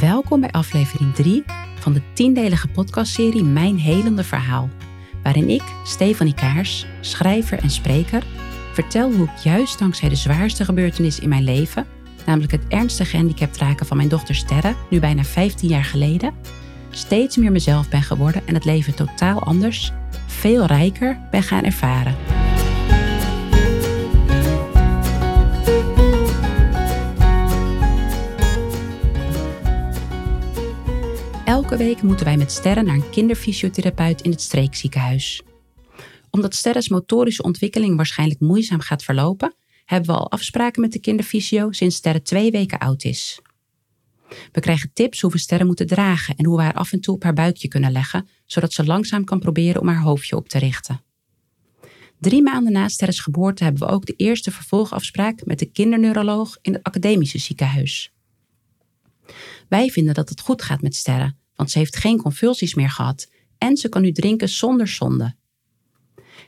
Welkom bij aflevering 3 van de tiendelige podcastserie Mijn Helende Verhaal, waarin ik, Stefanie Kaars, schrijver en spreker, vertel hoe ik juist dankzij de zwaarste gebeurtenis in mijn leven, namelijk het ernstige gehandicapt raken van mijn dochter Sterre, nu bijna 15 jaar geleden, steeds meer mezelf ben geworden en het leven totaal anders, veel rijker ben gaan ervaren. Elke week moeten wij met Sterre naar een kinderfysiotherapeut in het streekziekenhuis. Omdat Sterres motorische ontwikkeling waarschijnlijk moeizaam gaat verlopen, hebben we al afspraken met de kinderfysio sinds Sterre twee weken oud is. We krijgen tips hoe we Sterre moeten dragen en hoe we haar af en toe op haar buikje kunnen leggen, zodat ze langzaam kan proberen om haar hoofdje op te richten. Drie maanden na Sterres geboorte hebben we ook de eerste vervolgafspraak met de kinderneuroloog in het academische ziekenhuis. Wij vinden dat het goed gaat met Sterre, want ze heeft geen convulsies meer gehad en ze kan nu drinken zonder zonde.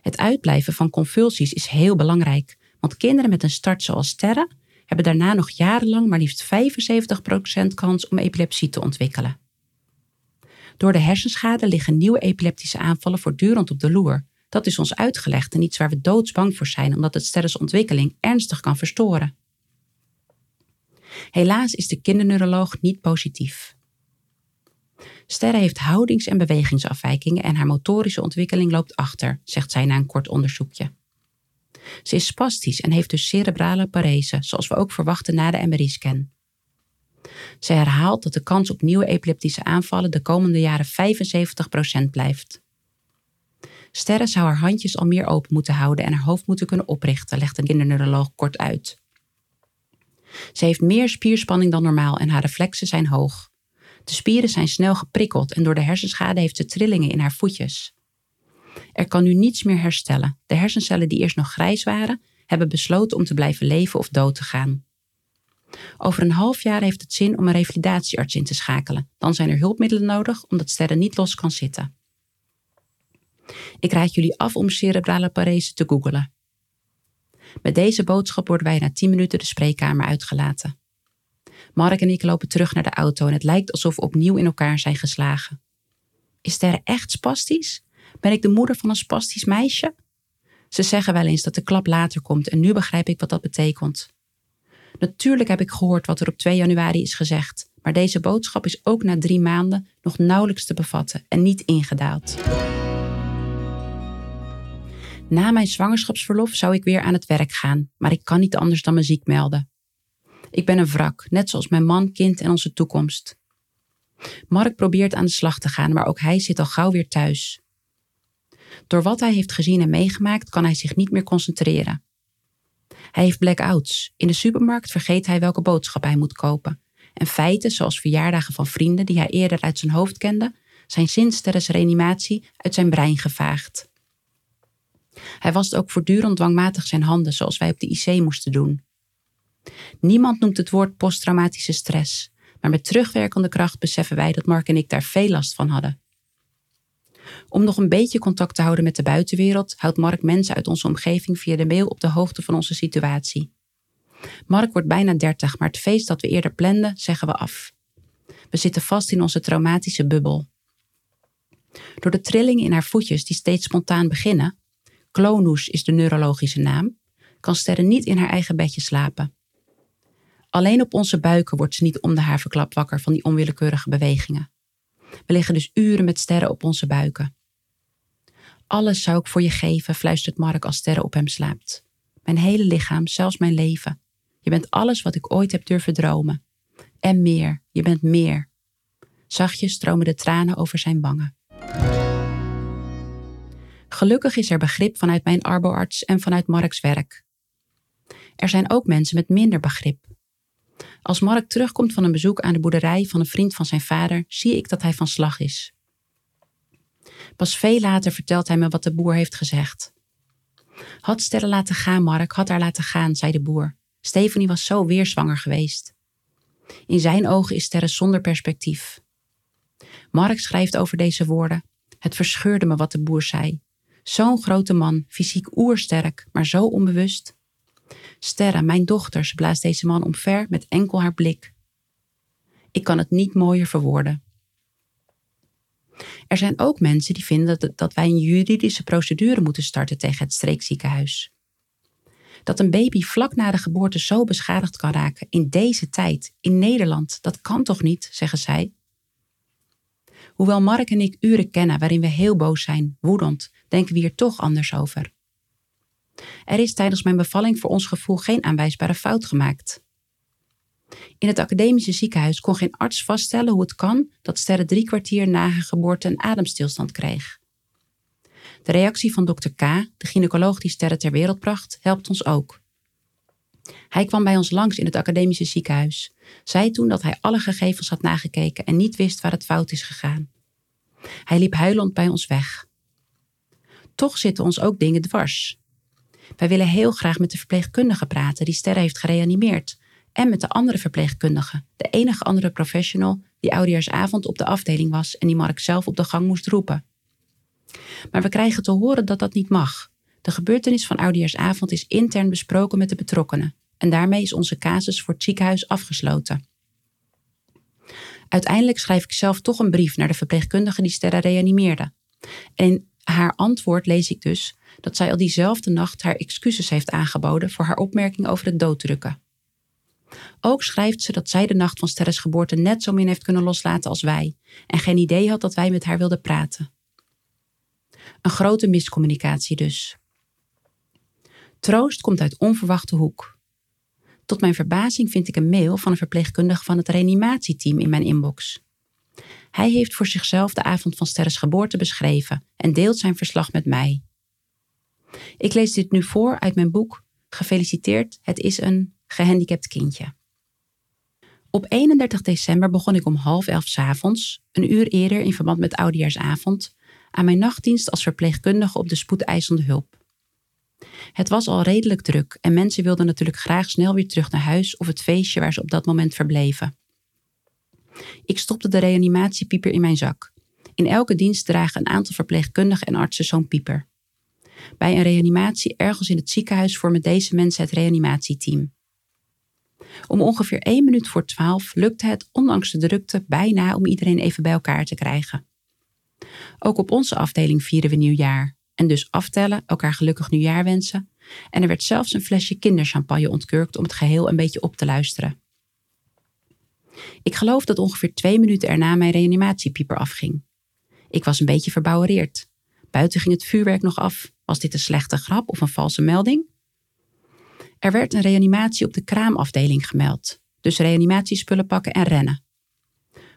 Het uitblijven van convulsies is heel belangrijk, want kinderen met een start zoals Sterre hebben daarna nog jarenlang maar liefst 75% kans om epilepsie te ontwikkelen. Door de hersenschade liggen nieuwe epileptische aanvallen voortdurend op de loer. Dat is ons uitgelegd en iets waar we doodsbang voor zijn, omdat het Sterres ontwikkeling ernstig kan verstoren. Helaas is de kinderneuroloog niet positief. Sterre heeft houdings- en bewegingsafwijkingen en haar motorische ontwikkeling loopt achter, zegt zij na een kort onderzoekje. Ze is spastisch en heeft dus cerebrale parese, zoals we ook verwachten na de MRI-scan. Ze herhaalt dat de kans op nieuwe epileptische aanvallen de komende jaren 75% blijft. Sterre zou haar handjes al meer open moeten houden en haar hoofd moeten kunnen oprichten, legt de kinderneuroloog kort uit. Ze heeft meer spierspanning dan normaal en haar reflexen zijn hoog. De spieren zijn snel geprikkeld en door de hersenschade heeft ze trillingen in haar voetjes. Er kan nu niets meer herstellen. De hersencellen die eerst nog grijs waren, hebben besloten om te blijven leven of dood te gaan. Over een half jaar heeft het zin om een revalidatiearts in te schakelen. Dan zijn er hulpmiddelen nodig omdat Sterre niet los kan zitten. Ik raad jullie af om cerebrale parese te googelen. Met deze boodschap worden wij na 10 minuten de spreekkamer uitgelaten. Mark en ik lopen terug naar de auto en het lijkt alsof we opnieuw in elkaar zijn geslagen. Is Sterre echt spastisch? Ben ik de moeder van een spastisch meisje? Ze zeggen wel eens dat de klap later komt en nu begrijp ik wat dat betekent. Natuurlijk heb ik gehoord wat er op 2 januari is gezegd, maar deze boodschap is ook na drie maanden nog nauwelijks te bevatten en niet ingedaald. Na mijn zwangerschapsverlof zou ik weer aan het werk gaan, maar ik kan niet anders dan me ziek melden. Ik ben een wrak, net zoals mijn man, kind en onze toekomst. Mark probeert aan de slag te gaan, maar ook hij zit al gauw weer thuis. Door wat hij heeft gezien en meegemaakt kan hij zich niet meer concentreren. Hij heeft blackouts. In de supermarkt vergeet hij welke boodschap hij moet kopen. En feiten, zoals verjaardagen van vrienden die hij eerder uit zijn hoofd kende, zijn sinds reanimatie uit zijn brein gevaagd. Hij wast ook voortdurend dwangmatig zijn handen, zoals wij op de IC moesten doen. Niemand noemt het woord posttraumatische stress, maar met terugwerkende kracht beseffen wij dat Mark en ik daar veel last van hadden. Om nog een beetje contact te houden met de buitenwereld, houdt Mark mensen uit onze omgeving via de mail op de hoogte van onze situatie. Mark wordt bijna 30, maar het feest dat we eerder planden, zeggen we af. We zitten vast in onze traumatische bubbel. Door de trillingen in haar voetjes die steeds spontaan beginnen, Clonus is de neurologische naam, kan Sterre niet in haar eigen bedje slapen. Alleen op onze buiken wordt ze niet om de haverklap wakker van die onwillekeurige bewegingen. We liggen dus uren met sterren op onze buiken. Alles zou ik voor je geven, fluistert Mark als sterren op hem slaapt. Mijn hele lichaam, zelfs mijn leven. Je bent alles wat ik ooit heb durven dromen. En meer, je bent meer. Zachtjes stromen de tranen over zijn wangen. Gelukkig is er begrip vanuit mijn arboarts en vanuit Marks werk. Er zijn ook mensen met minder begrip. Als Mark terugkomt van een bezoek aan de boerderij van een vriend van zijn vader, zie ik dat hij van slag is. Pas veel later vertelt hij me wat de boer heeft gezegd. Had Sterre laten gaan, Mark, had haar laten gaan, zei de boer. Stephanie was zo weer zwanger geweest. In zijn ogen is Sterre zonder perspectief. Mark schrijft over deze woorden. Het verscheurde me wat de boer zei. Zo'n grote man, fysiek oersterk, maar zo onbewust. Sterre, mijn dochter, blaast deze man omver met enkel haar blik. Ik kan het niet mooier verwoorden. Er zijn ook mensen die vinden dat wij een juridische procedure moeten starten tegen het streekziekenhuis. Dat een baby vlak na de geboorte zo beschadigd kan raken in deze tijd, in Nederland, dat kan toch niet, zeggen zij. Hoewel Mark en ik uren kennen waarin we heel boos zijn, woedend, denken we hier toch anders over. Er is tijdens mijn bevalling voor ons gevoel geen aanwijsbare fout gemaakt. In het academische ziekenhuis kon geen arts vaststellen hoe het kan dat Sterre drie kwartier na haar geboorte een ademstilstand kreeg. De reactie van dokter K, de gynaecoloog die Sterre ter wereld bracht, helpt ons ook. Hij kwam bij ons langs in het academische ziekenhuis, zei toen dat hij alle gegevens had nagekeken en niet wist waar het fout is gegaan. Hij liep huilend bij ons weg. Toch zitten ons ook dingen dwars. Wij willen heel graag met de verpleegkundige praten die Sterre heeft gereanimeerd, en met de andere verpleegkundige, de enige andere professional die oudejaarsavond op de afdeling was en die Mark zelf op de gang moest roepen. Maar we krijgen te horen dat dat niet mag. De gebeurtenis van oudejaarsavond is intern besproken met de betrokkenen en daarmee is onze casus voor het ziekenhuis afgesloten. Uiteindelijk schrijf ik zelf toch een brief naar de verpleegkundige die Sterra reanimeerde. En haar antwoord lees ik dus dat zij al diezelfde nacht haar excuses heeft aangeboden voor haar opmerking over het dooddrukken. Ook schrijft ze dat zij de nacht van Sterres geboorte net zo min heeft kunnen loslaten als wij en geen idee had dat wij met haar wilden praten. Een grote miscommunicatie dus. Troost komt uit onverwachte hoek. Tot mijn verbazing vind ik een mail van een verpleegkundige van het reanimatieteam in mijn inbox. Hij heeft voor zichzelf de avond van Sterres geboorte beschreven en deelt zijn verslag met mij. Ik lees dit nu voor uit mijn boek Gefeliciteerd, het is een gehandicapt kindje. Op 31 december begon ik om half elf s avonds, een uur eerder in verband met oudejaarsavond, aan mijn nachtdienst als verpleegkundige op de spoedeisende hulp. Het was al redelijk druk en mensen wilden natuurlijk graag snel weer terug naar huis of het feestje waar ze op dat moment verbleven. Ik stopte de reanimatiepieper in mijn zak. In elke dienst dragen een aantal verpleegkundigen en artsen zo'n pieper. Bij een reanimatie ergens in het ziekenhuis vormen deze mensen het reanimatieteam. Om ongeveer één minuut voor twaalf lukte het, ondanks de drukte, bijna om iedereen even bij elkaar te krijgen. Ook op onze afdeling vieren we nieuwjaar. En dus aftellen, elkaar gelukkig nieuwjaar wensen. En er werd zelfs een flesje kinderchampagne ontkurkt om het geheel een beetje op te luisteren. Ik geloof dat ongeveer twee minuten erna mijn reanimatiepieper afging. Ik was een beetje verbouwereerd. Buiten ging het vuurwerk nog af. Was dit een slechte grap of een valse melding? Er werd een reanimatie op de kraamafdeling gemeld. Dus reanimatiespullen pakken en rennen.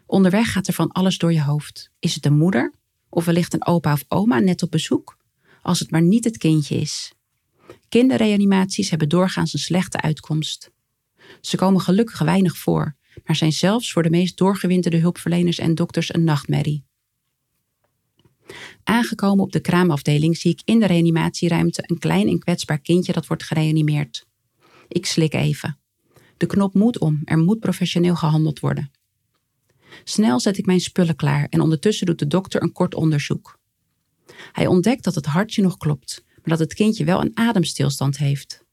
Onderweg gaat er van alles door je hoofd. Is het een moeder? Of wellicht een opa of oma net op bezoek? Als het maar niet het kindje is. Kinderreanimaties hebben doorgaans een slechte uitkomst. Ze komen gelukkig weinig voor, maar zijn zelfs voor de meest doorgewinterde hulpverleners en dokters een nachtmerrie. Aangekomen op de kraamafdeling zie ik in de reanimatieruimte een klein en kwetsbaar kindje dat wordt gereanimeerd. Ik slik even. De knop moet om, er moet professioneel gehandeld worden. Snel zet ik mijn spullen klaar en ondertussen doet de dokter een kort onderzoek. Hij ontdekt dat het hartje nog klopt, maar dat het kindje wel een ademstilstand heeft.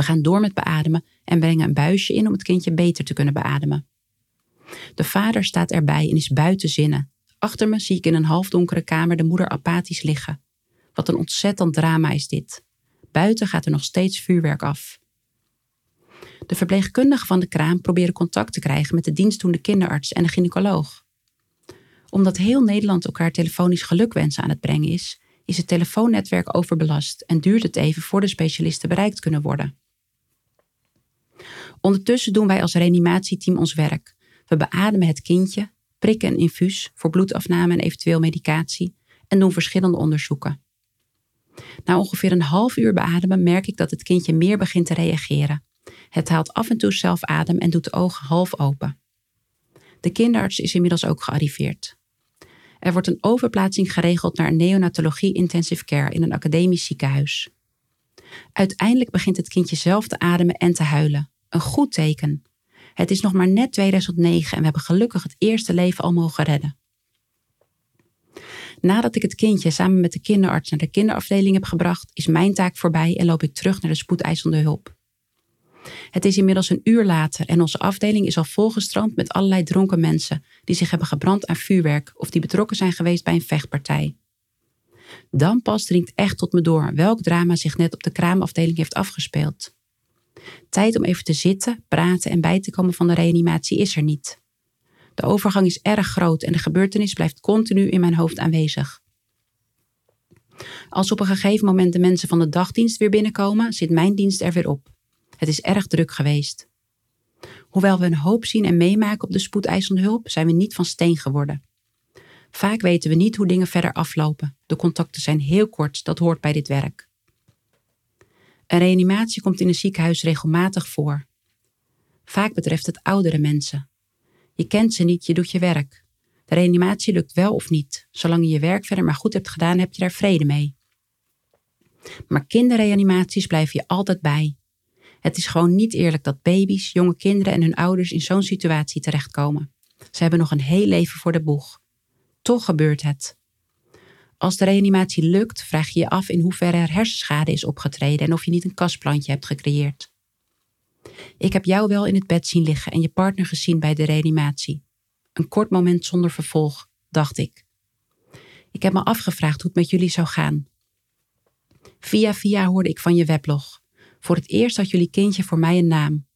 We gaan door met beademen en brengen een buisje in om het kindje beter te kunnen beademen. De vader staat erbij en is buiten zinnen. Achter me zie ik in een halfdonkere kamer de moeder apathisch liggen. Wat een ontzettend drama is dit. Buiten gaat er nog steeds vuurwerk af. De verpleegkundigen van de kraam proberen contact te krijgen met de dienstdoende kinderarts en de gynaecoloog. Omdat heel Nederland elkaar telefonisch gelukwensen aan het brengen is, is het telefoonnetwerk overbelast en duurt het even voor de specialisten bereikt kunnen worden. Ondertussen doen wij als reanimatieteam ons werk. We beademen het kindje, prikken een infuus voor bloedafname en eventueel medicatie en doen verschillende onderzoeken. Na ongeveer een half uur beademen merk ik dat het kindje meer begint te reageren. Het haalt af en toe zelf adem en doet de ogen half open. De kinderarts is inmiddels ook gearriveerd. Er wordt een overplaatsing geregeld naar een neonatologie intensive care in een academisch ziekenhuis. Uiteindelijk begint het kindje zelf te ademen en te huilen. Een goed teken. Het is nog maar net 2009 en we hebben gelukkig het eerste leven al mogen redden. Nadat ik het kindje samen met de kinderarts naar de kinderafdeling heb gebracht, is mijn taak voorbij en loop ik terug naar de spoedeisende hulp. Het is inmiddels een uur later en onze afdeling is al volgestroomd met allerlei dronken mensen die zich hebben gebrand aan vuurwerk of die betrokken zijn geweest bij een vechtpartij. Dan pas dringt echt tot me door welk drama zich net op de kraamafdeling heeft afgespeeld. Tijd om even te zitten, praten en bij te komen van de reanimatie is er niet. De overgang is erg groot en de gebeurtenis blijft continu in mijn hoofd aanwezig. Als op een gegeven moment de mensen van de dagdienst weer binnenkomen, zit mijn dienst er weer op. Het is erg druk geweest. Hoewel we een hoop zien en meemaken op de spoedeisende hulp, zijn we niet van steen geworden. Vaak weten we niet hoe dingen verder aflopen. De contacten zijn heel kort, dat hoort bij dit werk. Een reanimatie komt in een ziekenhuis regelmatig voor. Vaak betreft het oudere mensen. Je kent ze niet, je doet je werk. De reanimatie lukt wel of niet. Zolang je je werk verder maar goed hebt gedaan, heb je daar vrede mee. Maar kinderreanimaties blijven je altijd bij. Het is gewoon niet eerlijk dat baby's, jonge kinderen en hun ouders in zo'n situatie terechtkomen. Ze hebben nog een heel leven voor de boeg. Toch gebeurt het. Als de reanimatie lukt, vraag je je af in hoeverre er hersenschade is opgetreden en of je niet een kastplantje hebt gecreëerd. Ik heb jou wel in het bed zien liggen en je partner gezien bij de reanimatie. Een kort moment zonder vervolg, dacht ik. Ik heb me afgevraagd hoe het met jullie zou gaan. Via via hoorde ik van je weblog. Voor het eerst had jullie kindje voor mij een naam.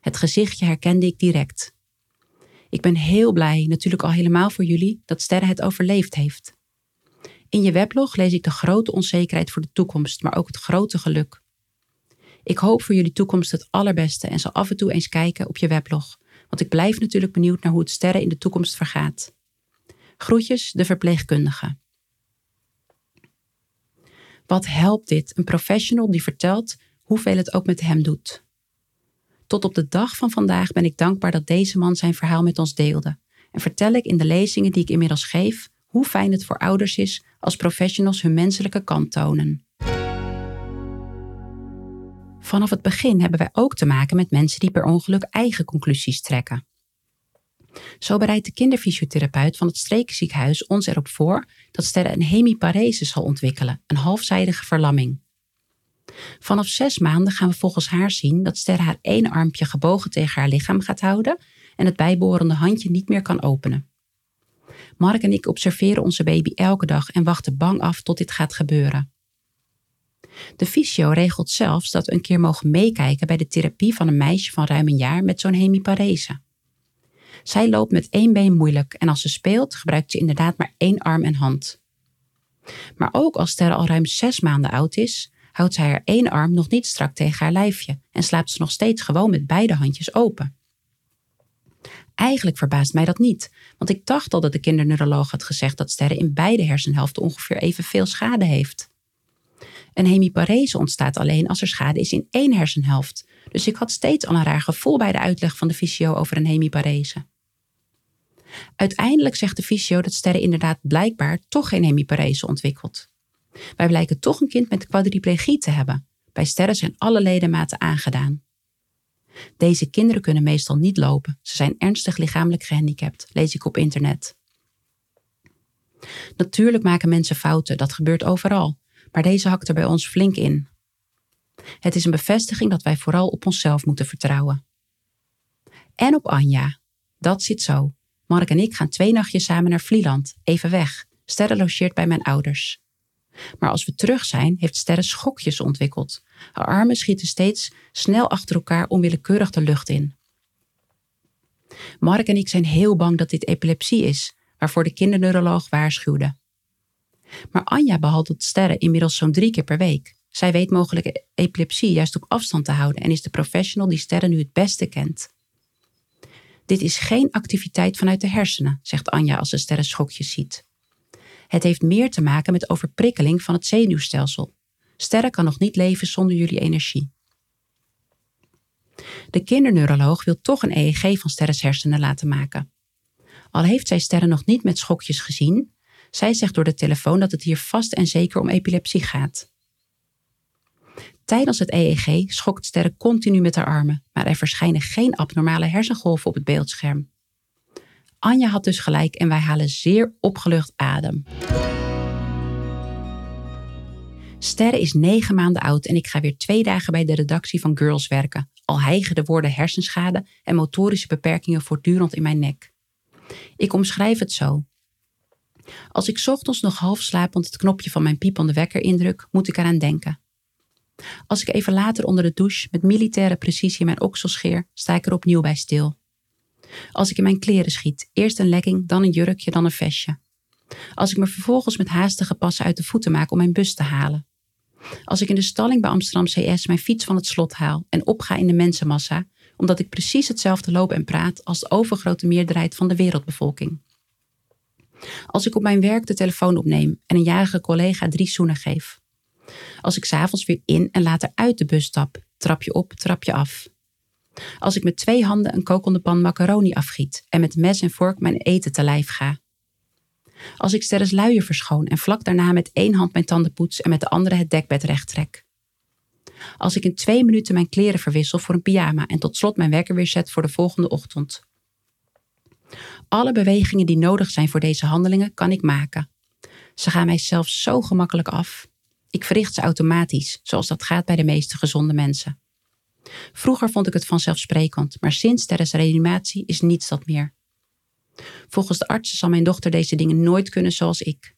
Het gezichtje herkende ik direct. Ik ben heel blij, natuurlijk al helemaal voor jullie, dat Sterre het overleefd heeft. In je weblog lees ik de grote onzekerheid voor de toekomst, maar ook het grote geluk. Ik hoop voor jullie toekomst het allerbeste en zal af en toe eens kijken op je weblog, want ik blijf natuurlijk benieuwd naar hoe het Sterre in de toekomst vergaat. Groetjes, de verpleegkundige. Wat helpt dit? Een professional die vertelt hoeveel het ook met hem doet. Tot op de dag van vandaag ben ik dankbaar dat deze man zijn verhaal met ons deelde. En vertel ik in de lezingen die ik inmiddels geef hoe fijn het voor ouders is als professionals hun menselijke kant tonen. Vanaf het begin hebben wij ook te maken met mensen die per ongeluk eigen conclusies trekken. Zo bereidt de kinderfysiotherapeut van het streekziekenhuis ons erop voor dat Sterre een hemiparese zal ontwikkelen, een halfzijdige verlamming. Vanaf zes maanden gaan we volgens haar zien dat Sterre haar ene armpje gebogen tegen haar lichaam gaat houden en het bijbehorende handje niet meer kan openen. Mark en ik observeren onze baby elke dag en wachten bang af tot dit gaat gebeuren. De fysio regelt zelfs dat we een keer mogen meekijken bij de therapie van een meisje van ruim een jaar met zo'n hemiparese. Zij loopt met één been moeilijk en als ze speelt gebruikt ze inderdaad maar één arm en hand. Maar ook als Sterre al ruim zes maanden oud is, houdt zij haar één arm nog niet strak tegen haar lijfje en slaapt ze nog steeds gewoon met beide handjes open. Eigenlijk verbaast mij dat niet, want ik dacht al dat de kinderneuroloog had gezegd dat Sterre in beide hersenhelften ongeveer evenveel schade heeft. Een hemiparese ontstaat alleen als er schade is in één hersenhelft, dus ik had steeds al een raar gevoel bij de uitleg van de fysio over een hemiparese. Uiteindelijk zegt de fysio dat Sterre inderdaad blijkbaar toch geen hemiparese ontwikkelt. Wij blijken toch een kind met quadriplegie te hebben. Bij Sterre zijn alle ledematen aangedaan. Deze kinderen kunnen meestal niet lopen. Ze zijn ernstig lichamelijk gehandicapt, lees ik op internet. Natuurlijk maken mensen fouten, dat gebeurt overal, maar deze hakt er bij ons flink in. Het is een bevestiging dat wij vooral op onszelf moeten vertrouwen. En op Anja. Dat zit zo. Mark en ik gaan twee nachtjes samen naar Vlieland, even weg. Sterre logeert bij mijn ouders. Maar als we terug zijn, heeft Sterre schokjes ontwikkeld. Haar armen schieten steeds snel achter elkaar onwillekeurig de lucht in. Mark en ik zijn heel bang dat dit epilepsie is, waarvoor de kinderneuroloog waarschuwde. Maar Anja behandelt Sterre inmiddels zo'n drie keer per week. Zij weet mogelijk epilepsie juist op afstand te houden en is de professional die Sterre nu het beste kent. Dit is geen activiteit vanuit de hersenen, zegt Anja als ze Sterre schokjes ziet. Het heeft meer te maken met overprikkeling van het zenuwstelsel. Sterre kan nog niet leven zonder jullie energie. De kinderneuroloog wil toch een EEG van Sterres hersenen laten maken. Al heeft zij Sterre nog niet met schokjes gezien, zij zegt door de telefoon dat het hier vast en zeker om epilepsie gaat. Tijdens het EEG schokt Sterre continu met haar armen, maar er verschijnen geen abnormale hersengolven op het beeldscherm. Anja had dus gelijk en wij halen zeer opgelucht adem. Sterre is negen maanden oud en ik ga weer twee dagen bij de redactie van Girls werken, al hijgen de woorden hersenschade en motorische beperkingen voortdurend in mijn nek. Ik omschrijf het zo. Als ik ochtends nog half slapend het knopje van mijn piepende wekker indruk, moet ik eraan denken. Als ik even later onder de douche met militaire precisie mijn oksel scheer, sta ik er opnieuw bij stil. Als ik in mijn kleren schiet, eerst een legging, dan een jurkje, dan een vestje. Als ik me vervolgens met haastige passen uit de voeten maak om mijn bus te halen. Als ik in de stalling bij Amsterdam CS mijn fiets van het slot haal en opga in de mensenmassa, omdat ik precies hetzelfde loop en praat als de overgrote meerderheid van de wereldbevolking. Als ik op mijn werk de telefoon opneem en een jarige collega drie zoenen geef. Als ik s'avonds weer in en later uit de bus stap, trap je op, trap je af. Als ik met twee handen een kokende pan macaroni afgiet en met mes en vork mijn eten te lijf ga. Als ik sterres luier verschoon en vlak daarna met één hand mijn tanden poets en met de andere het dekbed recht trek. Als ik in twee minuten mijn kleren verwissel voor een pyjama en tot slot mijn wekker weer zet voor de volgende ochtend. Alle bewegingen die nodig zijn voor deze handelingen kan ik maken. Ze gaan mij zelfs zo gemakkelijk af. Ik verricht ze automatisch, zoals dat gaat bij de meeste gezonde mensen. Vroeger vond ik het vanzelfsprekend, maar sinds Terres reanimatie is niets dat meer. Volgens de artsen zal mijn dochter deze dingen nooit kunnen zoals ik.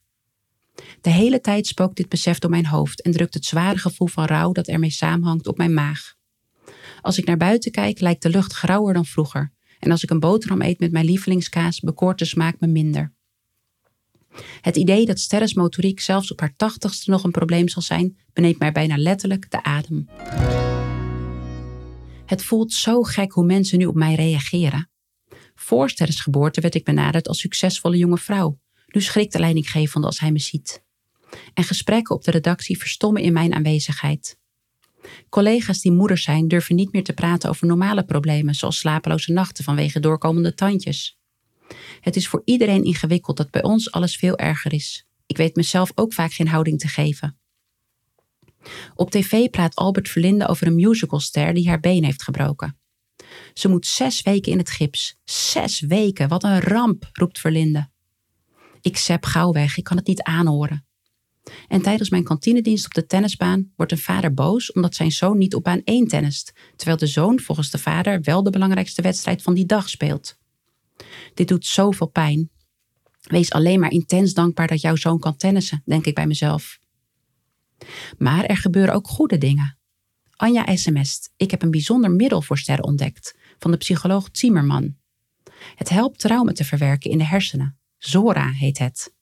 De hele tijd spookt dit besef door mijn hoofd en drukt het zware gevoel van rouw dat ermee samenhangt op mijn maag. Als ik naar buiten kijk, lijkt de lucht grauwer dan vroeger. En als ik een boterham eet met mijn lievelingskaas, bekoort de smaak me minder. Het idee dat Sterres motoriek zelfs op haar tachtigste nog een probleem zal zijn, beneemt mij bijna letterlijk de adem. Het voelt zo gek hoe mensen nu op mij reageren. Voor Sterres geboorte werd ik benaderd als succesvolle jonge vrouw. Nu schrikt de leidinggevende als hij me ziet. En gesprekken op de redactie verstommen in mijn aanwezigheid. Collega's die moeder zijn durven niet meer te praten over normale problemen, zoals slapeloze nachten vanwege doorkomende tandjes. Het is voor iedereen ingewikkeld dat bij ons alles veel erger is. Ik weet mezelf ook vaak geen houding te geven. Op tv praat Albert Verlinde over een musicalster die haar been heeft gebroken. Ze moet zes weken in het gips. Zes weken, wat een ramp, roept Verlinde. Ik sep gauw weg, ik kan het niet aanhoren. En tijdens mijn kantinedienst op de tennisbaan wordt een vader boos omdat zijn zoon niet op baan 1 tennist, terwijl de zoon volgens de vader wel de belangrijkste wedstrijd van die dag speelt. Dit doet zoveel pijn. Wees alleen maar intens dankbaar dat jouw zoon kan tennissen, denk ik bij mezelf. Maar er gebeuren ook goede dingen. Anja sms't. Ik heb een bijzonder middel voor sterren ontdekt, van de psycholoog Zimmerman. Het helpt trauma te verwerken in de hersenen. Zora heet het.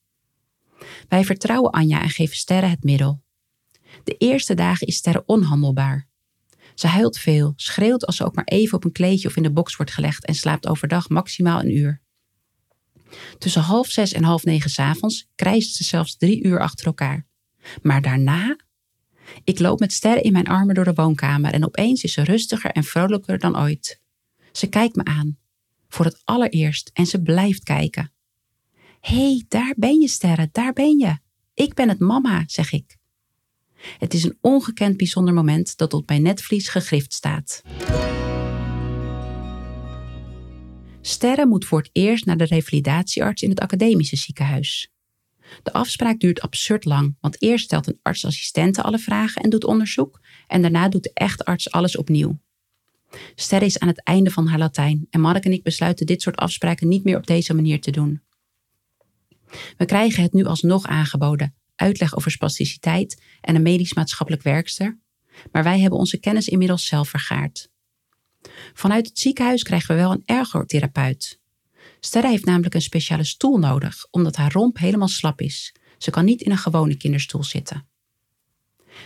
Wij vertrouwen Anja en geven Sterren het middel. De eerste dagen is Sterren onhandelbaar. Ze huilt veel, schreeuwt als ze ook maar even op een kleedje of in de box wordt gelegd en slaapt overdag maximaal een uur. Tussen half zes en half negen s'avonds krijst ze zelfs drie uur achter elkaar. Maar daarna? Ik loop met sterren in mijn armen door de woonkamer en opeens is ze rustiger en vrolijker dan ooit. Ze kijkt me aan. Voor het allereerst en ze blijft kijken. Hé, hey, daar ben je sterren, daar ben je. Ik ben het mama, zeg ik. Het is een ongekend bijzonder moment dat op mijn netvlies gegrift staat. Sterren moet voor het eerst naar de revalidatiearts in het academische ziekenhuis. De afspraak duurt absurd lang, want eerst stelt een artsassistente alle vragen en doet onderzoek, en daarna doet de echte arts alles opnieuw. Sterre is aan het einde van haar Latijn en Mark en ik besluiten dit soort afspraken niet meer op deze manier te doen. We krijgen het nu alsnog aangeboden, uitleg over spasticiteit en een medisch-maatschappelijk werkster, maar wij hebben onze kennis inmiddels zelf vergaard. Vanuit het ziekenhuis krijgen we wel een ergotherapeut. Sterre heeft namelijk een speciale stoel nodig, omdat haar romp helemaal slap is. Ze kan niet in een gewone kinderstoel zitten.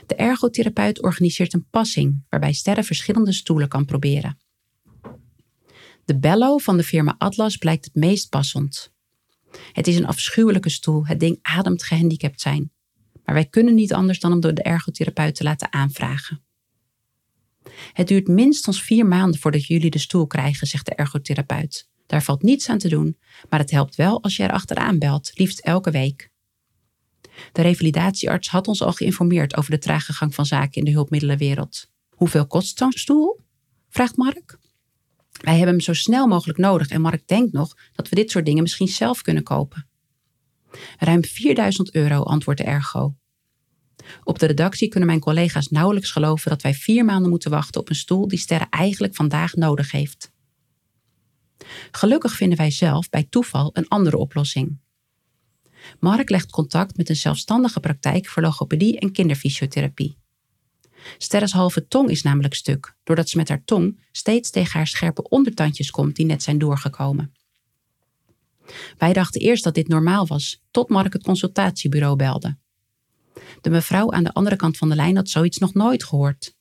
De ergotherapeut organiseert een passing waarbij Sterre verschillende stoelen kan proberen. De Bello van de firma Atlas blijkt het meest passend. Het is een afschuwelijke stoel, het ding ademt gehandicapt zijn. Maar wij kunnen niet anders dan hem door de ergotherapeut te laten aanvragen. Het duurt minstens vier maanden voordat jullie de stoel krijgen, zegt de ergotherapeut. Daar valt niets aan te doen, maar het helpt wel als je er achteraan belt, liefst elke week. De revalidatiearts had ons al geïnformeerd over de trage gang van zaken in de hulpmiddelenwereld. Hoeveel kost zo'n stoel? vraagt Mark. Wij hebben hem zo snel mogelijk nodig en Mark denkt nog dat we dit soort dingen misschien zelf kunnen kopen. Ruim 4000 euro, antwoordt de ergo. Op de redactie kunnen mijn collega's nauwelijks geloven dat wij vier maanden moeten wachten op een stoel die Sterre eigenlijk vandaag nodig heeft. Gelukkig vinden wij zelf bij toeval een andere oplossing. Mark legt contact met een zelfstandige praktijk voor logopedie en kinderfysiotherapie. Sterres halve tong is namelijk stuk, doordat ze met haar tong steeds tegen haar scherpe ondertandjes komt die net zijn doorgekomen. Wij dachten eerst dat dit normaal was, tot Mark het consultatiebureau belde. De mevrouw aan de andere kant van de lijn had zoiets nog nooit gehoord.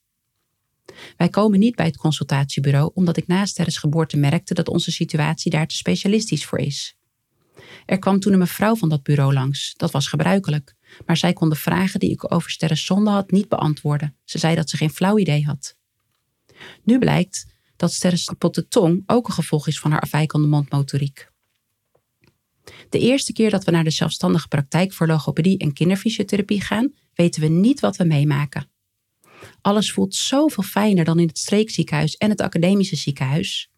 Wij komen niet bij het consultatiebureau omdat ik na Sterres geboorte merkte dat onze situatie daar te specialistisch voor is. Er kwam toen een mevrouw van dat bureau langs. Dat was gebruikelijk. Maar zij kon de vragen die ik over Sterres zonde had niet beantwoorden. Ze zei dat ze geen flauw idee had. Nu blijkt dat Sterres kapotte tong ook een gevolg is van haar afwijkende mondmotoriek. De eerste keer dat we naar de zelfstandige praktijk voor logopedie en kinderfysiotherapie gaan, weten we niet wat we meemaken. Alles voelt zoveel fijner dan in het streekziekenhuis en het academische ziekenhuis.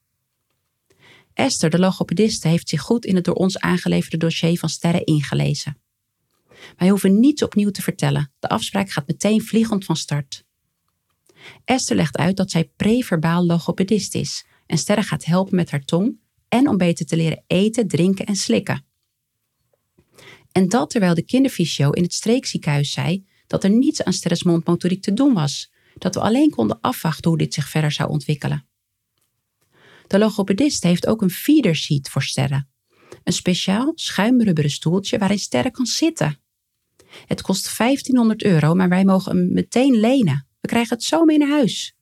Esther, de logopediste, heeft zich goed in het door ons aangeleverde dossier van sterren ingelezen. Wij hoeven niets opnieuw te vertellen. De afspraak gaat meteen vliegend van start. Esther legt uit dat zij preverbaal logopedist is en Sterre gaat helpen met haar tong en om beter te leren eten, drinken en slikken. En dat terwijl de kinderfysio in het streekziekenhuis zei dat er niets aan Sterres mondmotoriek te doen was, dat we alleen konden afwachten hoe dit zich verder zou ontwikkelen. De logopedist heeft ook een feeder seat voor sterren. Een speciaal schuimrubberen stoeltje waarin sterren kan zitten. Het kost 1500 euro, maar wij mogen hem meteen lenen. We krijgen het zo mee naar huis.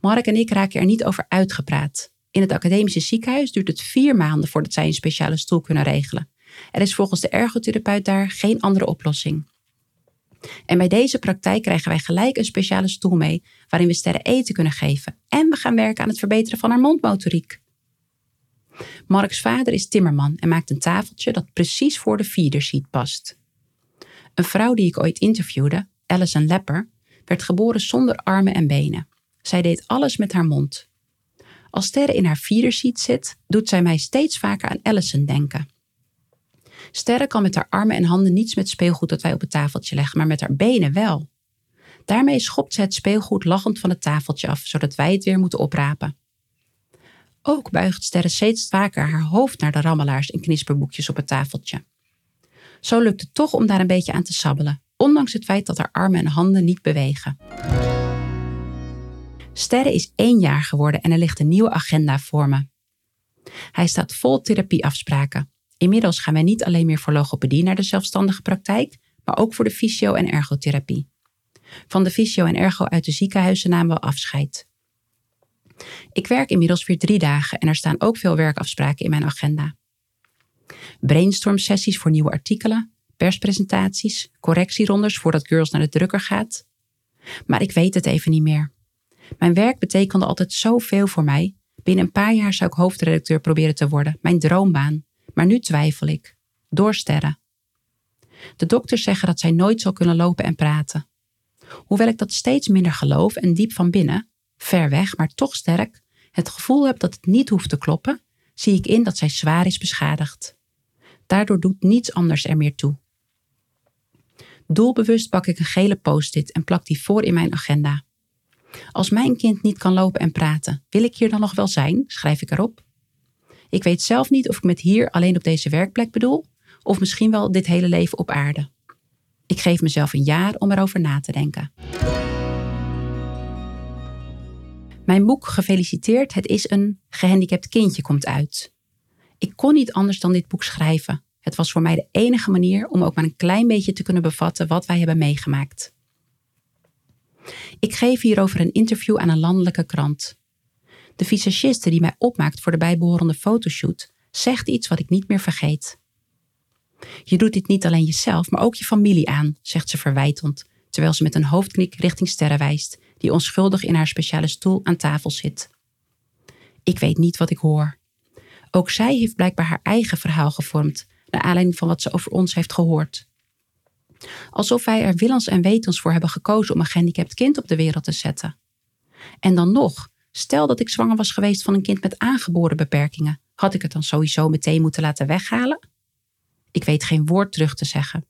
Mark en ik raken er niet over uitgepraat. In het academische ziekenhuis duurt het vier maanden voordat zij een speciale stoel kunnen regelen. Er is volgens de ergotherapeut daar geen andere oplossing. En bij deze praktijk krijgen wij gelijk een speciale stoel mee waarin we sterren eten kunnen geven. En we gaan werken aan het verbeteren van haar mondmotoriek. Marks vader is timmerman en maakt een tafeltje dat precies voor de feederseat past. Een vrouw die ik ooit interviewde, Alison Lepper, werd geboren zonder armen en benen. Zij deed alles met haar mond. Als Sterre in haar feederseat zit, doet zij mij steeds vaker aan Allison denken. Sterre kan met haar armen en handen niets met speelgoed dat wij op het tafeltje leggen, maar met haar benen wel. Daarmee schopt ze het speelgoed lachend van het tafeltje af, zodat wij het weer moeten oprapen. Ook buigt Sterre steeds vaker haar hoofd naar de rammelaars en knisperboekjes op het tafeltje. Zo lukt het toch om daar een beetje aan te sabbelen, ondanks het feit dat haar armen en handen niet bewegen. Sterre is één jaar geworden en er ligt een nieuwe agenda voor me. Hij staat vol therapieafspraken. Inmiddels gaan wij niet alleen meer voor logopedie naar de zelfstandige praktijk, maar ook voor de fysio- en ergotherapie. Van de fysio en ergo uit de ziekenhuizen namen we afscheid. Ik werk inmiddels weer drie dagen en er staan ook veel werkafspraken in mijn agenda. Brainstorm sessies voor nieuwe artikelen, perspresentaties, correctierondes voordat Girls naar de drukker gaat. Maar ik weet het even niet meer. Mijn werk betekende altijd zoveel voor mij. Binnen een paar jaar zou ik hoofdredacteur proberen te worden, mijn droombaan. Maar nu twijfel ik. Door sterren. De dokters zeggen dat zij nooit zal kunnen lopen en praten. Hoewel ik dat steeds minder geloof en diep van binnen, ver weg, maar toch sterk, het gevoel heb dat het niet hoeft te kloppen, zie ik in dat zij zwaar is beschadigd. Daardoor doet niets anders er meer toe. Doelbewust pak ik een gele post-it en plak die voor in mijn agenda. Als mijn kind niet kan lopen en praten, wil ik hier dan nog wel zijn? schrijf ik erop. Ik weet zelf niet of ik met hier alleen op deze werkplek bedoel, of misschien wel dit hele leven op aarde. Ik geef mezelf een jaar om erover na te denken. Mijn boek Gefeliciteerd, het is een gehandicapt kindje komt uit. Ik kon niet anders dan dit boek schrijven. Het was voor mij de enige manier om ook maar een klein beetje te kunnen bevatten wat wij hebben meegemaakt. Ik geef hierover een interview aan een landelijke krant. De visagiste die mij opmaakt voor de bijbehorende fotoshoot zegt iets wat ik niet meer vergeet. Je doet dit niet alleen jezelf, maar ook je familie aan, zegt ze verwijtend, terwijl ze met een hoofdknik richting Sterre wijst, die onschuldig in haar speciale stoel aan tafel zit. Ik weet niet wat ik hoor. Ook zij heeft blijkbaar haar eigen verhaal gevormd, naar aanleiding van wat ze over ons heeft gehoord. Alsof wij er willens en wetens voor hebben gekozen om een gehandicapt kind op de wereld te zetten. En dan nog, stel dat ik zwanger was geweest van een kind met aangeboren beperkingen, had ik het dan sowieso meteen moeten laten weghalen? Ik weet geen woord terug te zeggen.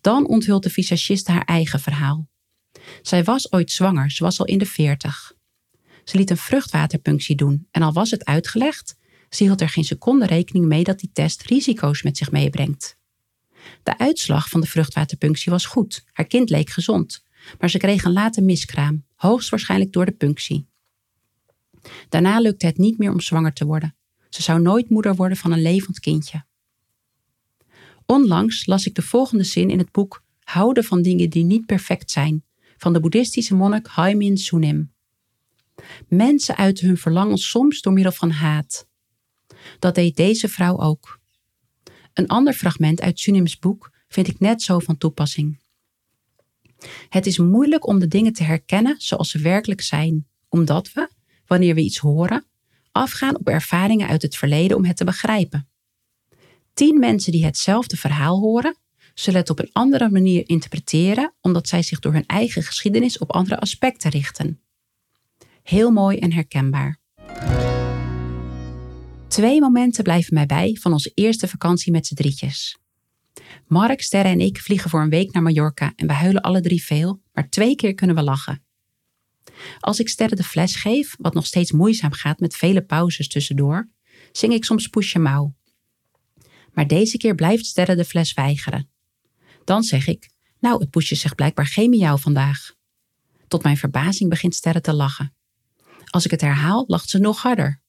Dan onthult de visagiste haar eigen verhaal. Zij was ooit zwanger, ze was al in de veertig. Ze liet een vruchtwaterpunctie doen en al was het uitgelegd, ze er geen seconde rekening mee dat die test risico's met zich meebrengt. De uitslag van de vruchtwaterpunctie was goed, haar kind leek gezond, maar ze kreeg een late miskraam, hoogstwaarschijnlijk door de punctie. Daarna lukte het niet meer om zwanger te worden. Ze zou nooit moeder worden van een levend kindje. Onlangs las ik de volgende zin in het boek Houden van dingen die niet perfect zijn van de boeddhistische monnik Haimin Sunim. Mensen uiten hun verlangen soms door middel van haat. Dat deed deze vrouw ook. Een ander fragment uit Sunims boek vind ik net zo van toepassing. Het is moeilijk om de dingen te herkennen zoals ze werkelijk zijn, omdat we, wanneer we iets horen, afgaan op ervaringen uit het verleden om het te begrijpen. Tien mensen die hetzelfde verhaal horen, zullen het op een andere manier interpreteren omdat zij zich door hun eigen geschiedenis op andere aspecten richten. Heel mooi en herkenbaar. Twee momenten blijven mij bij van onze eerste vakantie met z'n drietjes. Mark, Sterre en ik vliegen voor een week naar Mallorca en we huilen alle drie veel, maar twee keer kunnen we lachen. Als ik Sterre de fles geef, wat nog steeds moeizaam gaat met vele pauzes tussendoor, zing ik soms Poesje Mouw. Maar deze keer blijft Sterre de fles weigeren. Dan zeg ik, nou, het poesje zegt blijkbaar geen miauw vandaag. Tot mijn verbazing begint Sterre te lachen. Als ik het herhaal, lacht ze nog harder.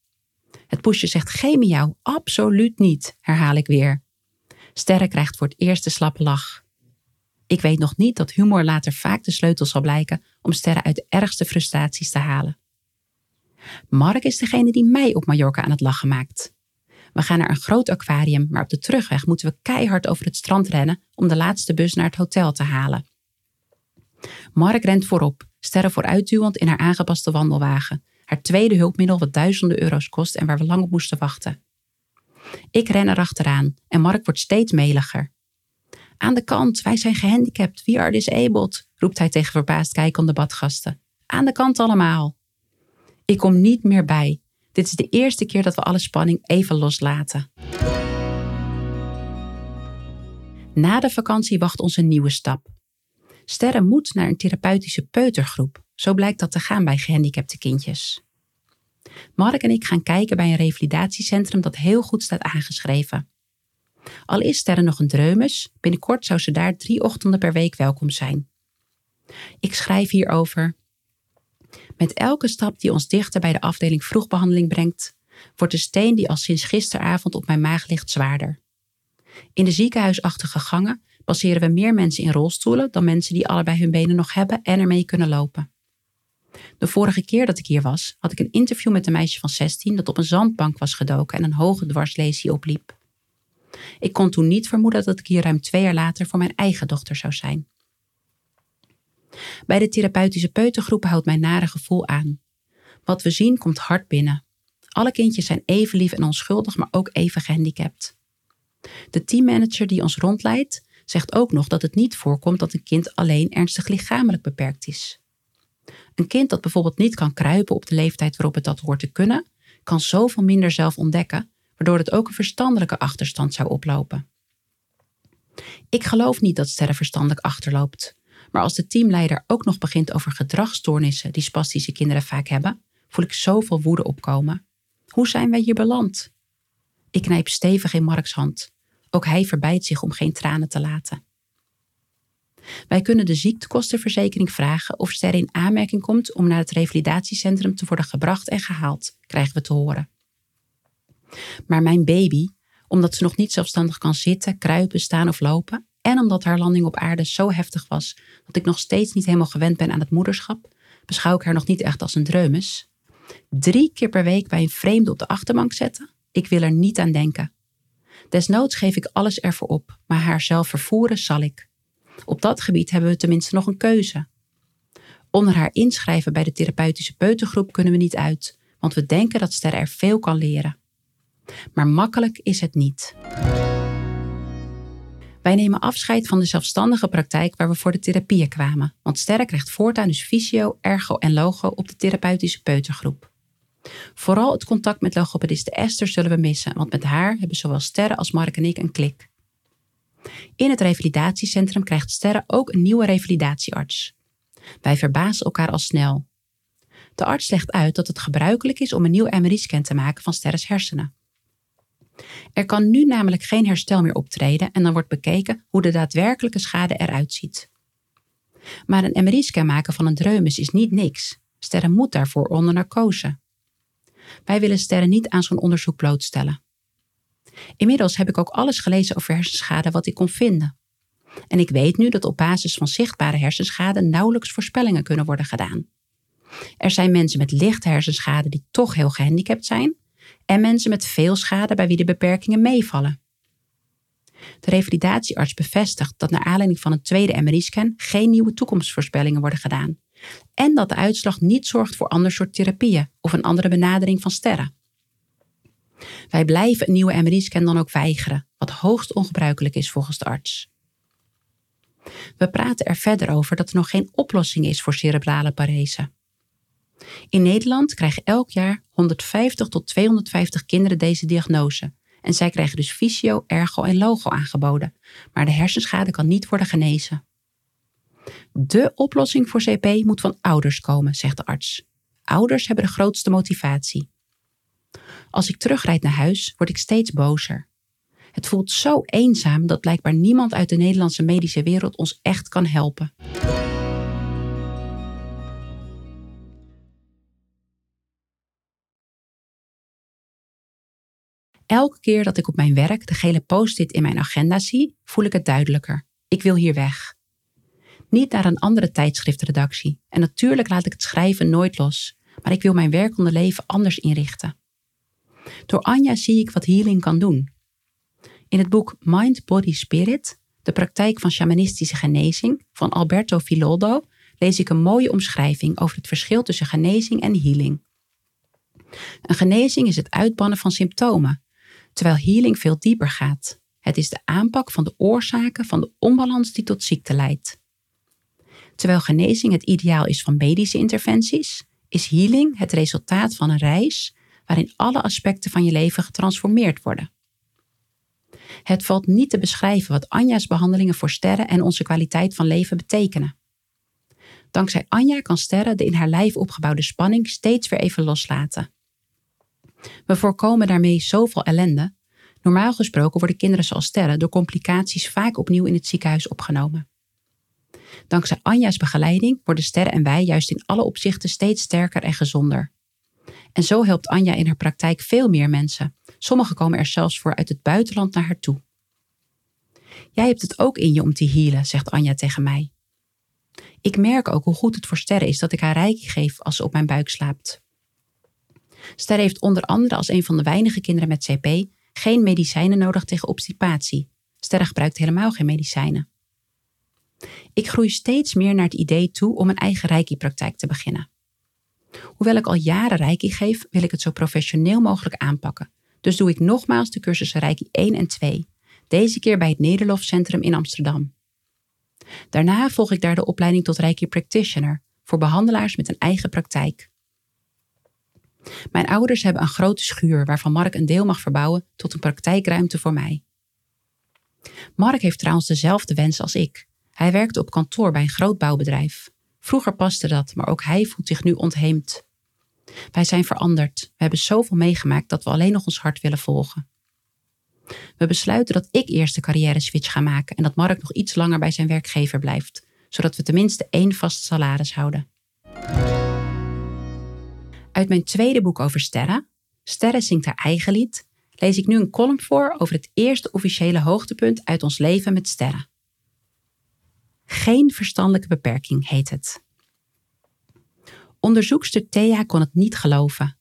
Het poesje zegt geen miauw, absoluut niet, herhaal ik weer. Sterre krijgt voor het eerst de slappe lach. Ik weet nog niet dat humor later vaak de sleutel zal blijken om Sterre uit de ergste frustraties te halen. Mark is degene die mij op Mallorca aan het lachen maakt. We gaan naar een groot aquarium, maar op de terugweg moeten we keihard over het strand rennen om de laatste bus naar het hotel te halen. Mark rent voorop, Sterre vooruitduwend in haar aangepaste wandelwagen, haar tweede hulpmiddel wat duizenden euro's kost en waar we lang op moesten wachten. Ik ren erachteraan en Mark wordt steeds meliger. Aan de kant, wij zijn gehandicapt, we are disabled, roept hij tegen verbaasd kijkende badgasten. Aan de kant allemaal. Ik kom niet meer bij. Dit is de eerste keer dat we alle spanning even loslaten. Na de vakantie wacht ons een nieuwe stap. Sterre moet naar een therapeutische peutergroep. Zo blijkt dat te gaan bij gehandicapte kindjes. Mark en ik gaan kijken bij een revalidatiecentrum dat heel goed staat aangeschreven. Al is Sterre nog een dreumes, binnenkort zou ze daar drie ochtenden per week welkom zijn. Ik schrijf hierover. Met elke stap die ons dichter bij de afdeling vroegbehandeling brengt, wordt de steen die al sinds gisteravond op mijn maag ligt zwaarder. In de ziekenhuisachtige gangen passeren we meer mensen in rolstoelen dan mensen die allebei hun benen nog hebben en ermee kunnen lopen. De vorige keer dat ik hier was, had ik een interview met een meisje van 16 dat op een zandbank was gedoken en een hoge dwarslesie opliep. Ik kon toen niet vermoeden dat ik hier ruim twee jaar later voor mijn eigen dochter zou zijn. Bij de therapeutische peutergroep houdt mijn nare gevoel aan. Wat we zien komt hard binnen. Alle kindjes zijn even lief en onschuldig, maar ook even gehandicapt. De teammanager die ons rondleidt, zegt ook nog dat het niet voorkomt dat een kind alleen ernstig lichamelijk beperkt is. Een kind dat bijvoorbeeld niet kan kruipen op de leeftijd waarop het dat hoort te kunnen, kan zoveel minder zelf ontdekken, waardoor het ook een verstandelijke achterstand zou oplopen. Ik geloof niet dat Sterre verstandelijk achterloopt, maar als de teamleider ook nog begint over gedragsstoornissen die spastische kinderen vaak hebben, voel ik zoveel woede opkomen. Hoe zijn wij hier beland? Ik knijp stevig in Marks hand. Ook hij verbijt zich om geen tranen te laten. Wij kunnen de ziektekostenverzekering vragen of Ster in aanmerking komt om naar het revalidatiecentrum te worden gebracht en gehaald, krijgen we te horen. Maar mijn baby, omdat ze nog niet zelfstandig kan zitten, kruipen, staan of lopen, en omdat haar landing op aarde zo heftig was dat ik nog steeds niet helemaal gewend ben aan het moederschap, beschouw ik haar nog niet echt als een dreumes. Drie keer per week bij een vreemde op de achterbank zetten? Ik wil er niet aan denken. Desnoods geef ik alles ervoor op, maar haar zelf vervoeren zal ik. Op dat gebied hebben we tenminste nog een keuze. Onder haar inschrijven bij de therapeutische peutergroep kunnen we niet uit, want we denken dat Ster er veel kan leren. Maar makkelijk is het niet. Wij nemen afscheid van de zelfstandige praktijk waar we voor de therapieën kwamen, want Sterre krijgt voortaan dus fysio, ergo en logo op de therapeutische peutergroep. Vooral het contact met logopediste Esther zullen we missen, want met haar hebben zowel Sterre als Mark en ik een klik. In het revalidatiecentrum krijgt Sterre ook een nieuwe revalidatiearts. Wij verbazen elkaar al snel. De arts legt uit dat het gebruikelijk is om een nieuw MRI-scan te maken van Sterres hersenen. Er kan nu namelijk geen herstel meer optreden en dan wordt bekeken hoe de daadwerkelijke schade eruit ziet. Maar een MRI-scan maken van een dreumes is niet niks. Sterren moet daarvoor onder narcose. Wij willen Sterren niet aan zo'n onderzoek blootstellen. Inmiddels heb ik ook alles gelezen over hersenschade wat ik kon vinden. En ik weet nu dat op basis van zichtbare hersenschade nauwelijks voorspellingen kunnen worden gedaan. Er zijn mensen met lichte hersenschade die toch heel gehandicapt zijn, en mensen met veel schade bij wie de beperkingen meevallen. De revalidatiearts bevestigt dat naar aanleiding van een tweede MRI-scan geen nieuwe toekomstvoorspellingen worden gedaan en dat de uitslag niet zorgt voor ander soort therapieën of een andere benadering van sterren. Wij blijven een nieuwe MRI-scan dan ook weigeren, wat hoogst ongebruikelijk is volgens de arts. We praten er verder over dat er nog geen oplossing is voor cerebrale parese. In Nederland krijgen elk jaar 150 tot 250 kinderen deze diagnose. En zij krijgen dus fysio, ergo en logo aangeboden. Maar de hersenschade kan niet worden genezen. De oplossing voor CP moet van ouders komen, zegt de arts. Ouders hebben de grootste motivatie. Als ik terugrijd naar huis, word ik steeds bozer. Het voelt zo eenzaam dat blijkbaar niemand uit de Nederlandse medische wereld ons echt kan helpen. Elke keer dat ik op mijn werk de gele post-it in mijn agenda zie, voel ik het duidelijker. Ik wil hier weg. Niet naar een andere tijdschriftredactie. En natuurlijk laat ik het schrijven nooit los. Maar ik wil mijn werkende leven anders inrichten. Door Anja zie ik wat healing kan doen. In het boek Mind, Body, Spirit, de praktijk van shamanistische genezing van Alberto Filoldo, lees ik een mooie omschrijving over het verschil tussen genezing en healing. Een genezing is het uitbannen van symptomen, terwijl healing veel dieper gaat. Het is de aanpak van de oorzaken van de onbalans die tot ziekte leidt. Terwijl genezing het ideaal is van medische interventies, is healing het resultaat van een reis waarin alle aspecten van je leven getransformeerd worden. Het valt niet te beschrijven wat Anja's behandelingen voor sterren en onze kwaliteit van leven betekenen. Dankzij Anja kan sterren de in haar lijf opgebouwde spanning steeds weer even loslaten. We voorkomen daarmee zoveel ellende. Normaal gesproken worden kinderen zoals sterren door complicaties vaak opnieuw in het ziekenhuis opgenomen. Dankzij Anja's begeleiding worden sterren en wij juist in alle opzichten steeds sterker en gezonder. En zo helpt Anja in haar praktijk veel meer mensen. Sommigen komen er zelfs voor uit het buitenland naar haar toe. Jij hebt het ook in je om te healen, zegt Anja tegen mij. Ik merk ook hoe goed het voor Sterren is dat ik haar reiki geef als ze op mijn buik slaapt. Sterre heeft onder andere als een van de weinige kinderen met CP geen medicijnen nodig tegen obstipatie. Sterre gebruikt helemaal geen medicijnen. Ik groei steeds meer naar het idee toe om een eigen reiki-praktijk te beginnen. Hoewel ik al jaren reiki geef, wil ik het zo professioneel mogelijk aanpakken. Dus doe ik nogmaals de cursussen reiki 1 en 2. Deze keer bij het Nederlof Centrum in Amsterdam. Daarna volg ik daar de opleiding tot reiki practitioner voor behandelaars met een eigen praktijk. Mijn ouders hebben een grote schuur waarvan Mark een deel mag verbouwen tot een praktijkruimte voor mij. Mark heeft trouwens dezelfde wens als ik. Hij werkte op kantoor bij een groot bouwbedrijf. Vroeger paste dat, maar ook hij voelt zich nu ontheemd. Wij zijn veranderd. We hebben zoveel meegemaakt dat we alleen nog ons hart willen volgen. We besluiten dat ik eerst de carrière switch ga maken en dat Mark nog iets langer bij zijn werkgever blijft, zodat we tenminste één vast salaris houden. Uit mijn tweede boek over sterren, Sterren zingt haar eigen lied, lees ik nu een column voor over het eerste officiële hoogtepunt uit ons leven met sterren. Geen verstandelijke beperking heet het. Onderzoekster Thea kon het niet geloven.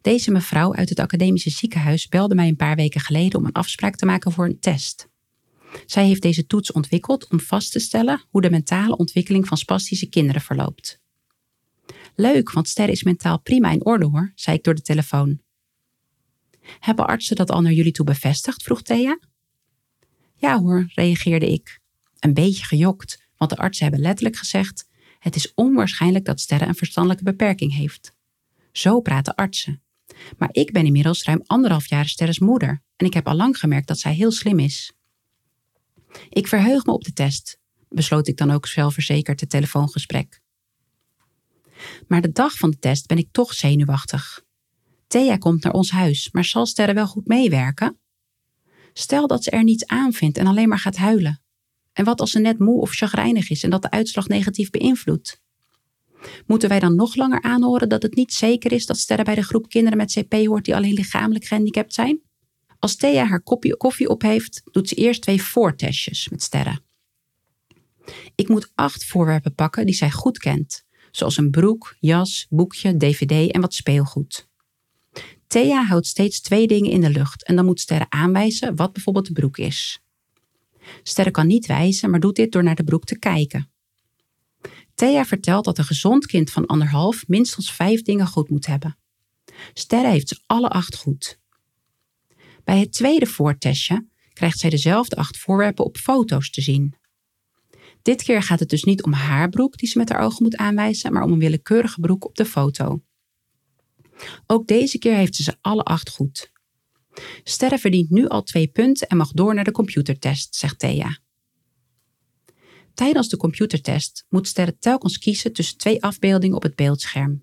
Deze mevrouw uit het academische ziekenhuis belde mij een paar weken geleden om een afspraak te maken voor een test. Zij heeft deze toets ontwikkeld om vast te stellen hoe de mentale ontwikkeling van spastische kinderen verloopt. Leuk, want Ster is mentaal prima in orde hoor, zei ik door de telefoon. Hebben artsen dat al naar jullie toe bevestigd? vroeg Thea. Ja hoor, reageerde ik. Een beetje gejokt, want de artsen hebben letterlijk gezegd: het is onwaarschijnlijk dat Sterre een verstandelijke beperking heeft. Zo praten artsen. Maar ik ben inmiddels ruim anderhalf jaar Sterres moeder en ik heb al lang gemerkt dat zij heel slim is. Ik verheug me op de test, besloot ik dan ook zelfverzekerd het telefoongesprek. Maar de dag van de test ben ik toch zenuwachtig. Thea komt naar ons huis, maar zal Sterre wel goed meewerken? Stel dat ze er niets aan vindt en alleen maar gaat huilen. En wat als ze net moe of chagrijnig is en dat de uitslag negatief beïnvloedt? Moeten wij dan nog langer aanhoren dat het niet zeker is dat Sterre bij de groep kinderen met CP hoort die alleen lichamelijk gehandicapt zijn? Als Thea haar kopje koffie op heeft, doet ze eerst twee voortestjes met Sterre. Ik moet acht voorwerpen pakken die zij goed kent, zoals een broek, jas, boekje, dvd en wat speelgoed. Thea houdt steeds twee dingen in de lucht en dan moet Sterre aanwijzen wat bijvoorbeeld de broek is. Sterre kan niet wijzen, maar doet dit door naar de broek te kijken. Thea vertelt dat een gezond kind van anderhalf minstens vijf dingen goed moet hebben. Sterre heeft ze alle acht goed. Bij het tweede voortestje krijgt zij dezelfde acht voorwerpen op foto's te zien. Dit keer gaat het dus niet om haar broek die ze met haar ogen moet aanwijzen, maar om een willekeurige broek op de foto. Ook deze keer heeft ze ze alle acht goed. Sterre verdient nu al twee punten en mag door naar de computertest, zegt Thea. Tijdens de computertest moet Sterre telkens kiezen tussen twee afbeeldingen op het beeldscherm.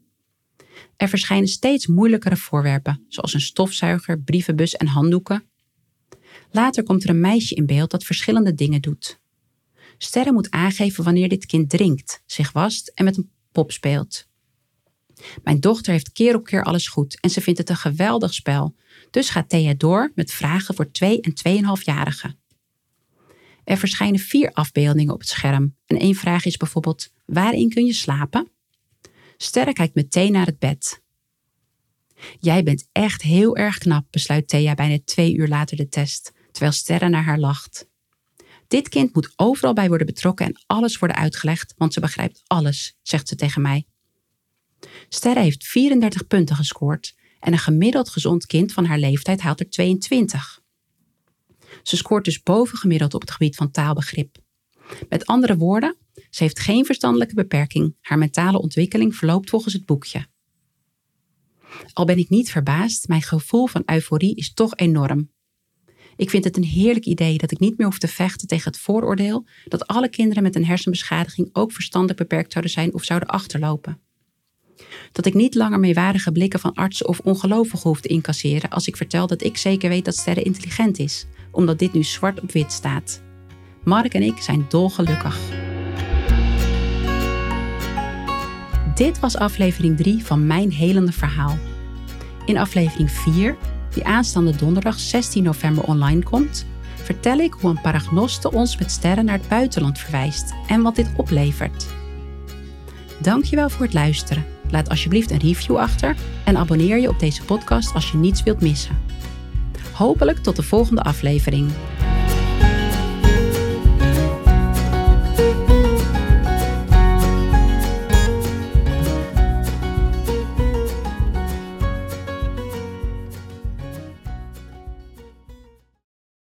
Er verschijnen steeds moeilijkere voorwerpen, zoals een stofzuiger, brievenbus en handdoeken. Later komt er een meisje in beeld dat verschillende dingen doet. Sterre moet aangeven wanneer dit kind drinkt, zich wast en met een pop speelt. Mijn dochter heeft keer op keer alles goed en ze vindt het een geweldig spel. Dus gaat Thea door met vragen voor 2 en 2,5-jarigen. Er verschijnen vier afbeeldingen op het scherm en één vraag is bijvoorbeeld: waarin kun je slapen? Sterre kijkt meteen naar het bed. Jij bent echt heel erg knap, besluit Thea bijna twee uur later de test, terwijl Sterre naar haar lacht. Dit kind moet overal bij worden betrokken en alles worden uitgelegd, want ze begrijpt alles, zegt ze tegen mij. Sterre heeft 34 punten gescoord en een gemiddeld gezond kind van haar leeftijd haalt er 22. Ze scoort dus bovengemiddeld op het gebied van taalbegrip. Met andere woorden, ze heeft geen verstandelijke beperking. Haar mentale ontwikkeling verloopt volgens het boekje. Al ben ik niet verbaasd, mijn gevoel van euforie is toch enorm. Ik vind het een heerlijk idee dat ik niet meer hoef te vechten tegen het vooroordeel dat alle kinderen met een hersenbeschadiging ook verstandelijk beperkt zouden zijn of zouden achterlopen. Dat ik niet langer meewarige blikken van artsen of ongelovigen hoef te incasseren als ik vertel dat ik zeker weet dat Sterre intelligent is, omdat dit nu zwart op wit staat. Mark en ik zijn dolgelukkig. Dit was aflevering 3 van Mijn Helende Verhaal. In aflevering 4, die aanstaande donderdag 16 november online komt, vertel ik hoe een paragnoste ons met sterren naar het buitenland verwijst en wat dit oplevert. Dankjewel voor het luisteren. Laat alsjeblieft een review achter en abonneer je op deze podcast als je niets wilt missen. Hopelijk tot de volgende aflevering.